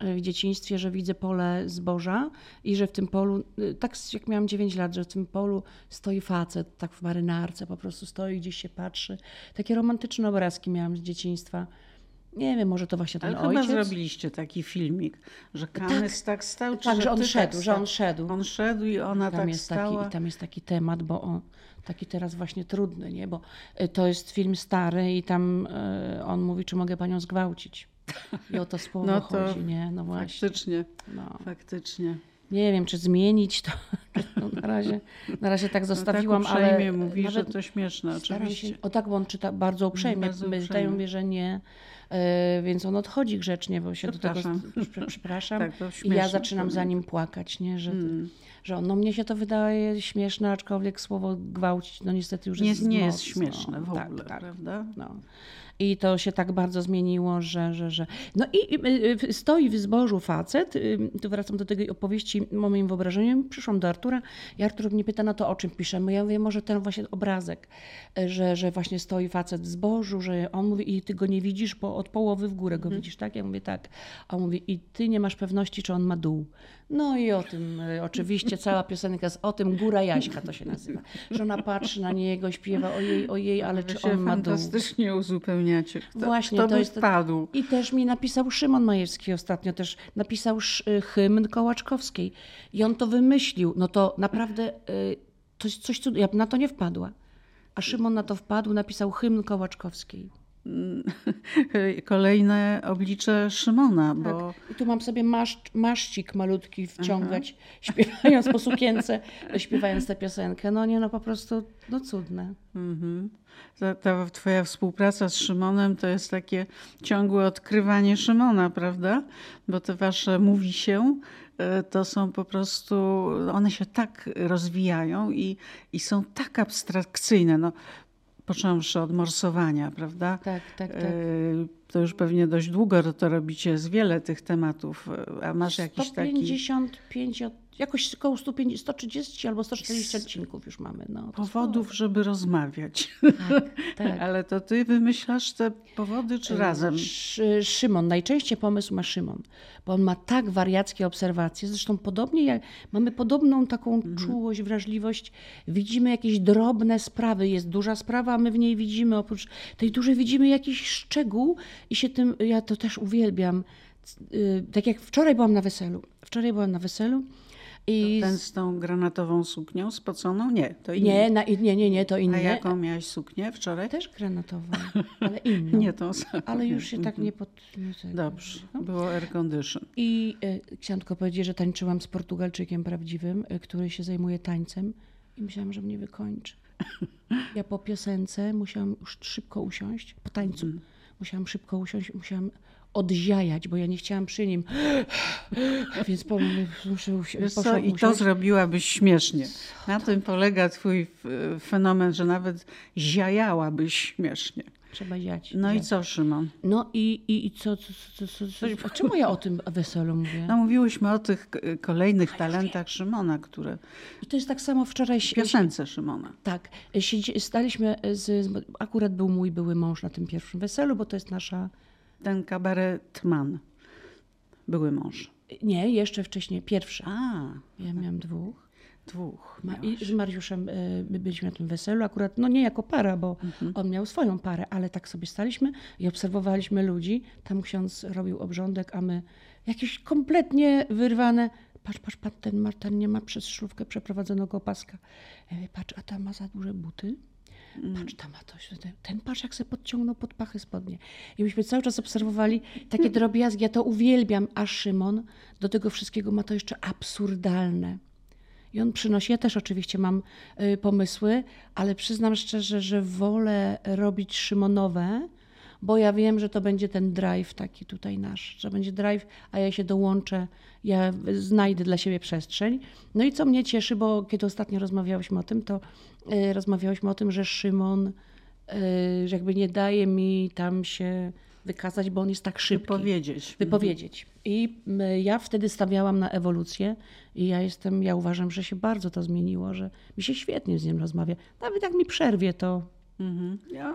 w dzieciństwie, że widzę pole zboża i że w tym polu, y, tak jak miałam 9 lat, że w tym polu stoi facet, tak w marynarce po prostu stoi, gdzieś się patrzy. Takie romantyczne obrazki miałam z dzieciństwa. Nie wiem, może to właśnie ten Ale ojciec. chyba zrobiliście taki filmik, że Kamys tak, stał, czy Tak, że on szedł, tak że on stał? szedł. On szedł i ona tam tak jest stała. taki, I tam jest taki temat, bo o, taki teraz właśnie trudny, nie? Bo y, to jest film stary i tam on mówi, czy mogę panią zgwałcić. I o to słowo No to chodzi, nie? No właśnie. Faktycznie, No. faktycznie. Nie wiem, czy zmienić to. [laughs] No, na, razie, na razie tak zostawiłam, no tak ale mówi, że nawet to śmieszne, oczywiście. się. O tak, bo on czyta bardzo uprzejmie. Bardzo uprzejmie. mówię, że nie. y, więc on odchodzi grzecznie, bo się do tego. Przepraszam. Prze- Przepraszam. [laughs] Tak, I ja zaczynam za nim płakać, nie? Że, Mm. że on, no mnie się to wydaje śmieszne, aczkolwiek słowo gwałcić, no niestety już Nie, jest nie jest mocno. śmieszne w Tak, ogóle, tak. prawda? No. I to się tak bardzo zmieniło, że. że, że... No i y, y, stoi w zbożu facet. y, Tu wracam do tej opowieści moim wyobrażeniu. Przyszłam do Artura i Artur mnie pyta, no to o czym piszemy? Ja mówię, może ten właśnie obrazek, że, że właśnie stoi facet w zbożu, że on mówi, i ty go nie widzisz, bo od połowy w górę go widzisz, tak? Ja mówię, tak. A on mówi, i ty nie masz pewności, czy on ma dół. No i o tym, oczywiście cała piosenka jest o tym, Góra Jaśka to się nazywa. Że ona patrzy na niego, śpiewa ojej, ojej, ale czy on ma dół? fantastycznie uzupełniacie. Kto, Właśnie, kto to by jest- wpadł? I też mi napisał Szymon Majewski ostatnio, też napisał y, hymn Kołaczkowskiej. I on to wymyślił. No to naprawdę y, coś cudownego. Ja na to nie wpadła. A Szymon na to wpadł, napisał hymn Kołaczkowskiej. [laughs] Kolejne oblicze Szymona, bo I tu mam sobie maszcz, maszcik malutki wciągać, [laughs] śpiewając po sukience, śpiewając tę piosenkę. No nie, no po prostu, no cudne. mhm. ta, ta twoja współpraca z Szymonem to jest takie ciągłe odkrywanie Szymona, prawda? Bo te wasze mówi się, e, to są po prostu, one się tak rozwijają i, i są tak abstrakcyjne. No, począwszy od morsowania, prawda? Tak, tak, tak. E, To już pewnie dość długo to robicie, jest wiele tych tematów. E, A masz jakiś taki. 155, od- jakoś około 150, 130 albo 140 odcinków już mamy. No, Powodów, żeby rozmawiać. sporo. [laughs] Tak. Ale to ty wymyślasz te powody, czy razem? Szy- Szymon, najczęściej pomysł ma Szymon, bo on ma tak wariackie obserwacje. Zresztą podobnie jak mamy podobną taką Mhm. czułość, wrażliwość. Widzimy jakieś drobne sprawy. Jest duża sprawa, a my w niej widzimy oprócz tej dużej widzimy jakiś szczegół i się tym, ja to też uwielbiam. Y, Tak jak wczoraj byłam na weselu. Wczoraj byłam na weselu I Ten z tą granatową suknią spoconą? Nie, to inny. nie, na, nie, nie, nie, to A inny. jaką miałaś suknię wczoraj? Też granatową, [laughs] ale inną. Nie tą samą. Ale już się tak nie pod... nie tego. Dobrze, było air condition. I y, chciałam tylko powiedzieć, że tańczyłam z Portugalczykiem prawdziwym, y, który się zajmuje tańcem i myślałam, że mnie wykończy. [laughs] Ja po piosence musiałam już szybko usiąść, po tańcu musiałam szybko usiąść, musiałam odziajać, bo ja nie chciałam przy nim. Więc po, muszę usi- Wiesz co, I to usiąść. zrobiłabyś śmiesznie. Na tym polega twój f- fenomen, że nawet ziajałabyś śmiesznie. Trzeba ziać. No i co, Szymon? No i, i, i co, co, co, co, co, czemu ja o tym weselu mówię? No mówiłyśmy o tych k- kolejnych talentach Szymona, które... I to jest tak samo wczoraj. Piosence Szymona. Tak, siedzi, staliśmy z, akurat był mój były mąż na tym pierwszym weselu, bo to jest nasza, Ten kabaretman. Były mąż. nie, jeszcze wcześniej, pierwsza. A, Ja miałam dwóch. dwóch. Miałaś. I z Mariuszem y, my byliśmy na tym weselu, akurat, no nie jako para, bo Mhm. on miał swoją parę, ale tak sobie staliśmy i obserwowaliśmy ludzi. Tam ksiądz robił obrządek, a my jakieś kompletnie wyrwane. Patrz, patrz, patrz, ten, ma, ten nie ma przez szlówkę przeprowadzonego opaska. Ja mówię, patrz, a ta ma za duże buty. Mm. Patrz, tam ma coś. Ten, patrz, jak se podciągnął pod pachy spodnie. I myśmy cały czas obserwowali takie [laughs] drobiazgi. Ja to uwielbiam, a Szymon do tego wszystkiego ma to jeszcze absurdalne. I on przynosi, ja też oczywiście mam y, pomysły, ale przyznam szczerze, że wolę robić Szymonowe, bo ja wiem, że to będzie ten drive taki tutaj nasz, że będzie drive, a ja się dołączę, ja znajdę dla siebie przestrzeń. No i co mnie cieszy, bo kiedy ostatnio rozmawiałyśmy o tym, to y, rozmawiałyśmy o tym, że Szymon y, że jakby nie daje mi tam się wykazać, bo on jest tak szybki Powiedzieć. wypowiedzieć. I ja wtedy stawiałam na ewolucję i ja jestem, ja uważam, że się bardzo to zmieniło, że mi się świetnie z nim rozmawia. Nawet jak mi przerwie, to Mhm. Ja,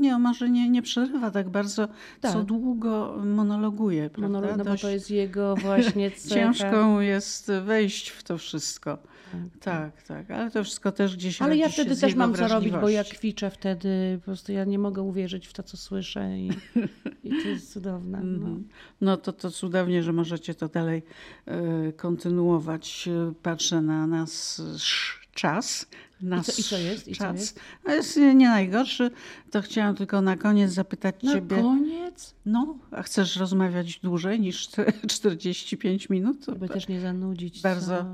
nie, może nie, nie przerywa tak bardzo, co Tak. długo monologuje, prawda? monolog, no bo to jest jego właśnie [laughs] cecha. Ciężko mu jest wejść w to wszystko. Tak, tak, ale to wszystko też gdzieś Ale ja wtedy też mam co robić, bo ja kwiczę wtedy, po prostu ja nie mogę uwierzyć w to, co słyszę i, i to jest cudowne. No. Mhm. No to, to cudownie, że możecie to dalej e, kontynuować. Patrzę na nas czas. Nasz co- i co jest? I czas. jest? A jest nie najgorszy. To chciałam tylko na koniec zapytać Na ciebie. koniec, No, a chcesz rozmawiać dłużej niż [laughs] te 45 minut? Żeby też nie zanudzić. bardzo. Co,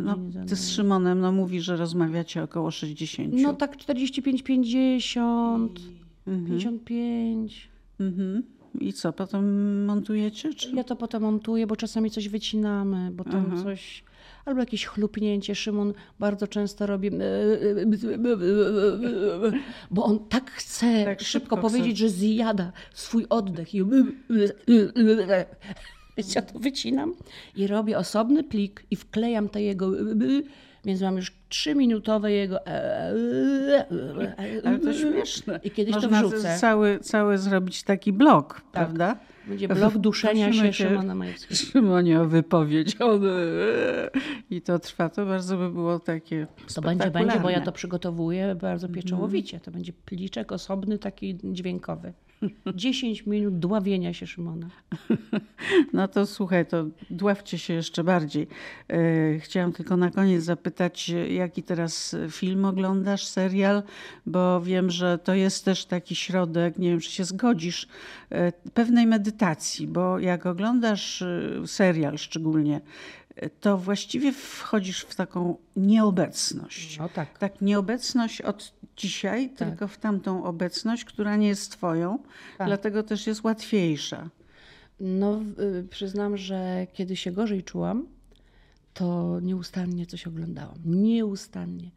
No, nie ty zanudzić. z Szymonem no, mówi, że rozmawiacie około 60. No tak 45, 50, Mhm. 55. Mhm. I co, potem montujecie? Czy... Ja to potem montuję, bo czasami coś wycinamy, bo tam Aha. coś. Albo jakieś chlupnięcie. Szymon bardzo często robi. Bo on tak chce Tak szybko, powiedzieć, że zjada swój oddech. I... Więc ja to wycinam i robię osobny plik i wklejam te jego. Więc mam już trzyminutowe jego. Ale to śmieszne. I kiedyś to Można wrzucę. Cały, cały zrobić taki blok, prawda? Będzie blok duszenia Prosimy się Szymona Majewskiego. Szymonie o wypowiedź. I to trwa. To bardzo by było takie To będzie, będzie, bo ja to przygotowuję bardzo pieczołowicie. To będzie pliczek osobny, taki dźwiękowy. 10 minut dławienia się Szymona. [laughs] No to słuchaj, to dławcie się jeszcze bardziej. E, Chciałam tylko na koniec zapytać, jaki teraz film oglądasz, serial, bo wiem, że to jest też taki środek, nie wiem, czy się zgodzisz, e, pewnej medytacji, bo jak oglądasz e, serial szczególnie, to właściwie wchodzisz w taką nieobecność. No tak. Tak, nieobecność od dzisiaj, Tak. tylko w tamtą obecność, która nie jest twoją, Tak. dlatego też jest łatwiejsza. No, y, przyznam, że kiedy się gorzej czułam, to nieustannie coś oglądałam. Nieustannie.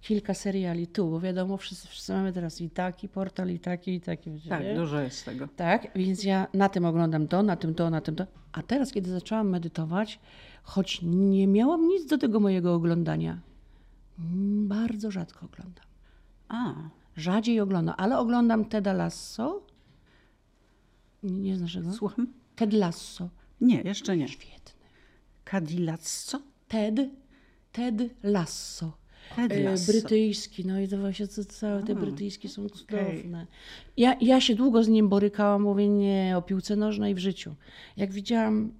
Kilka seriali tu, bo wiadomo, wszyscy, wszyscy mamy teraz i taki portal, i taki, i taki. Tak, nie? dużo jest tego. Tak, więc ja na tym oglądam to, na tym to, na tym to. A teraz, kiedy zaczęłam medytować, choć nie miałam nic do tego mojego oglądania, bardzo rzadko oglądam. A, Rzadziej oglądam, ale oglądam Teda Lasso. Nie, znasz go? słucham? Ted Lasso. Nie, jeszcze nie. Świetny. Cadillac, Ted, Ted Lasso. Ted E, Lasso. Brytyjski, no i to właśnie co- całe te brytyjskie są cudowne. Ja, ja się długo z nim borykałam, mówię nie, o piłce nożnej w życiu. Jak widziałam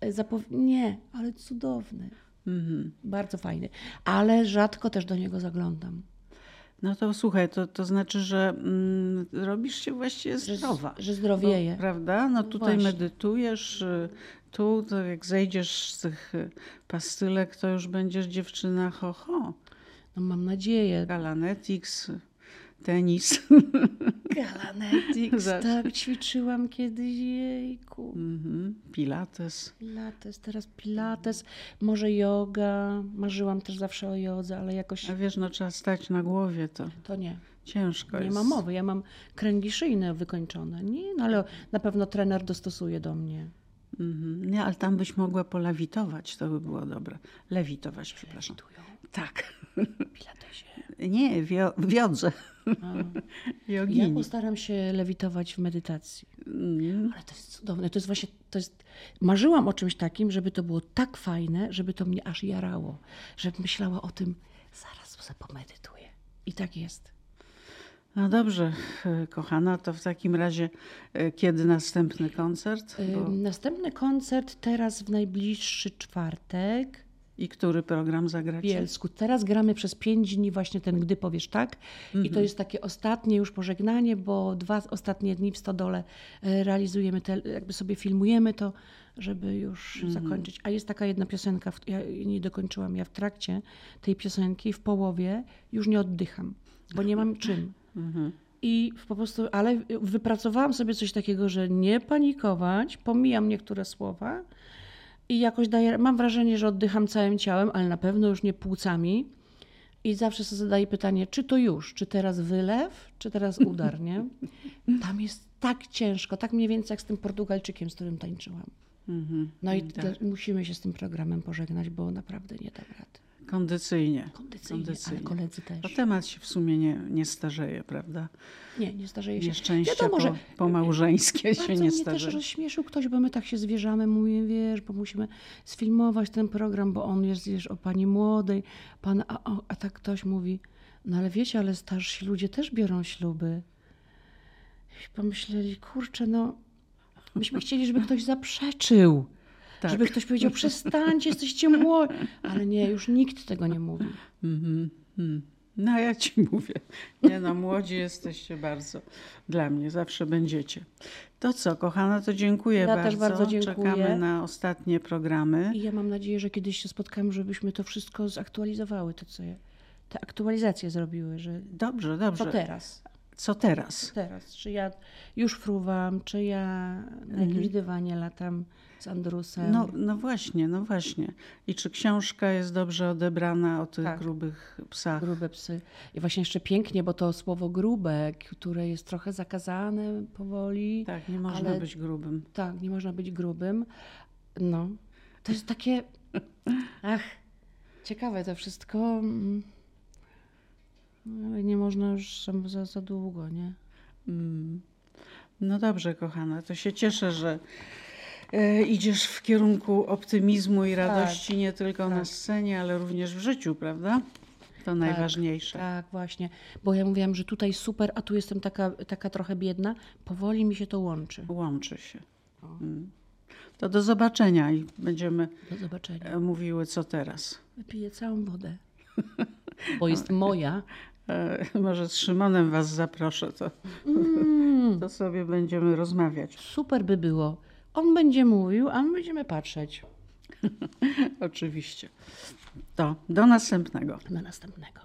e, zapowiedź, nie, ale cudowny. Mhm. Bardzo fajny. Ale rzadko też do niego zaglądam. No to słuchaj, to, to znaczy, że mm, robisz się właściwie zdrowa. Że zdrowieje. Bo, prawda? No tutaj właśnie. medytujesz, y, tu to jak zejdziesz z tych y, pastylek, to już będziesz dziewczyna ho ho. No mam nadzieję. Galanetics, tenis. [laughs] Galanetics, tak ćwiczyłam kiedyś, jejku. Mhm. Pilates. Pilates, teraz pilates, może yoga. Marzyłam też zawsze o jodze, ale jakoś A wiesz, no trzeba stać na głowie, to to nie. ciężko Nie jest. ma mowy. Ja mam kręgi szyjne wykończone. Nie, no ale na pewno trener dostosuje do mnie. Mhm. Nie, ale tam byś mogła polewitować, to by było dobre. Lewitować, przepraszam. Tują Tak. pilatesie. [laughs] Nie, wio- wiodze. [laughs] Ja postaram się lewitować w medytacji. Mm. Ale to jest cudowne. To jest właśnie, to jest... Marzyłam o czymś takim, żeby to było tak fajne, żeby to mnie aż jarało. Żebym myślała o tym, zaraz sobie pomedytuję. I tak jest. No dobrze, e, kochana, to w takim razie e, kiedy następny koncert? Bo... Ym, Następny koncert teraz w najbliższy czwartek I który program w zagracie? Bielsku. Teraz gramy przez pięć dni właśnie ten Gdy powiesz tak. I to jest takie ostatnie już pożegnanie, bo dwa ostatnie dni w Stodole e, realizujemy, te, jakby sobie filmujemy to, żeby już zakończyć. A jest taka jedna piosenka, ja nie dokończyłam, ja w trakcie tej piosenki, w połowie już nie oddycham, bo nie mam czym. Mhm. I po prostu, ale wypracowałam sobie coś takiego, że nie panikować, pomijam niektóre słowa i jakoś daję, mam wrażenie, że oddycham całym ciałem, ale na pewno już nie płucami. I zawsze sobie zadaję pytanie, czy to już, czy teraz wylew, czy teraz udar, nie? [laughs] Tam jest tak ciężko, tak mniej więcej jak z tym Portugalczykiem, z którym tańczyłam. Mhm. No i Tak. musimy się z tym programem pożegnać, bo naprawdę nie dam rady. Kondycyjnie. Kondycyjnie, Kondycyjnie. ale koledzy też. To temat się w sumie nie, nie starzeje, prawda? Nie, nie starzeje się. Nieszczęścia Wiadomo, że po, po małżeńskie się nie mnie też starzeją. rozśmieszył ktoś, bo my tak się zwierzamy, mówię, wiesz, bo musimy sfilmować ten program, bo on jest, wiesz, o pani młodej, pan, a, a, a tak ktoś mówi, no ale wiecie, ale starsi ludzie też biorą śluby. I pomyśleli, kurczę, no, myśmy chcieli, żeby ktoś zaprzeczył, Tak. żeby ktoś powiedział, przestańcie, jesteście młodzi, ale nie, już nikt tego nie mówi. Mhm. Mhm. No ja ci [laughs] mówię. Nie no, młodzi jesteście bardzo. Dla mnie zawsze będziecie. To co, kochana, to dziękuję Ja bardzo. też bardzo dziękuję. Czekamy na ostatnie programy. I ja mam nadzieję, że kiedyś się spotkamy, żebyśmy to wszystko zaktualizowały, to co je, te aktualizacje zrobiły, że Dobrze, dobrze. co teraz? Co teraz? Teraz, czy ja już fruwam, czy ja na jakimś dywanie latam z Andrusem. Mhm. No, no właśnie, no właśnie. I czy książka jest dobrze odebrana o tych Tak. grubych psach? Grube psy. I właśnie jeszcze pięknie, bo to słowo grube, które jest trochę zakazane powoli. Tak, nie można Ale- być grubym. Tak, nie można być grubym. No, to jest takie. [laughs] Ach, ciekawe to wszystko. No, nie można już za- za, długo, nie? Mm. No dobrze, kochana, to się cieszę, że e, idziesz w kierunku optymizmu i radości nie tylko na tak. scenie, ale również w życiu, prawda? To najważniejsze. Tak, właśnie. Bo ja mówiłam, że tutaj super, a tu jestem taka, taka trochę biedna. Powoli mi się to łączy. Łączy się. Mm. To do zobaczenia i będziemy Do zobaczenia. e, mówiły, co teraz. Wypiję całą wodę. Bo jest moja. [laughs] E, Może z Szymonem was zaproszę, to, Mm, [laughs] to sobie będziemy rozmawiać. super by było. On będzie mówił, a my będziemy patrzeć. [laughs] Oczywiście. To do następnego. Na następnego.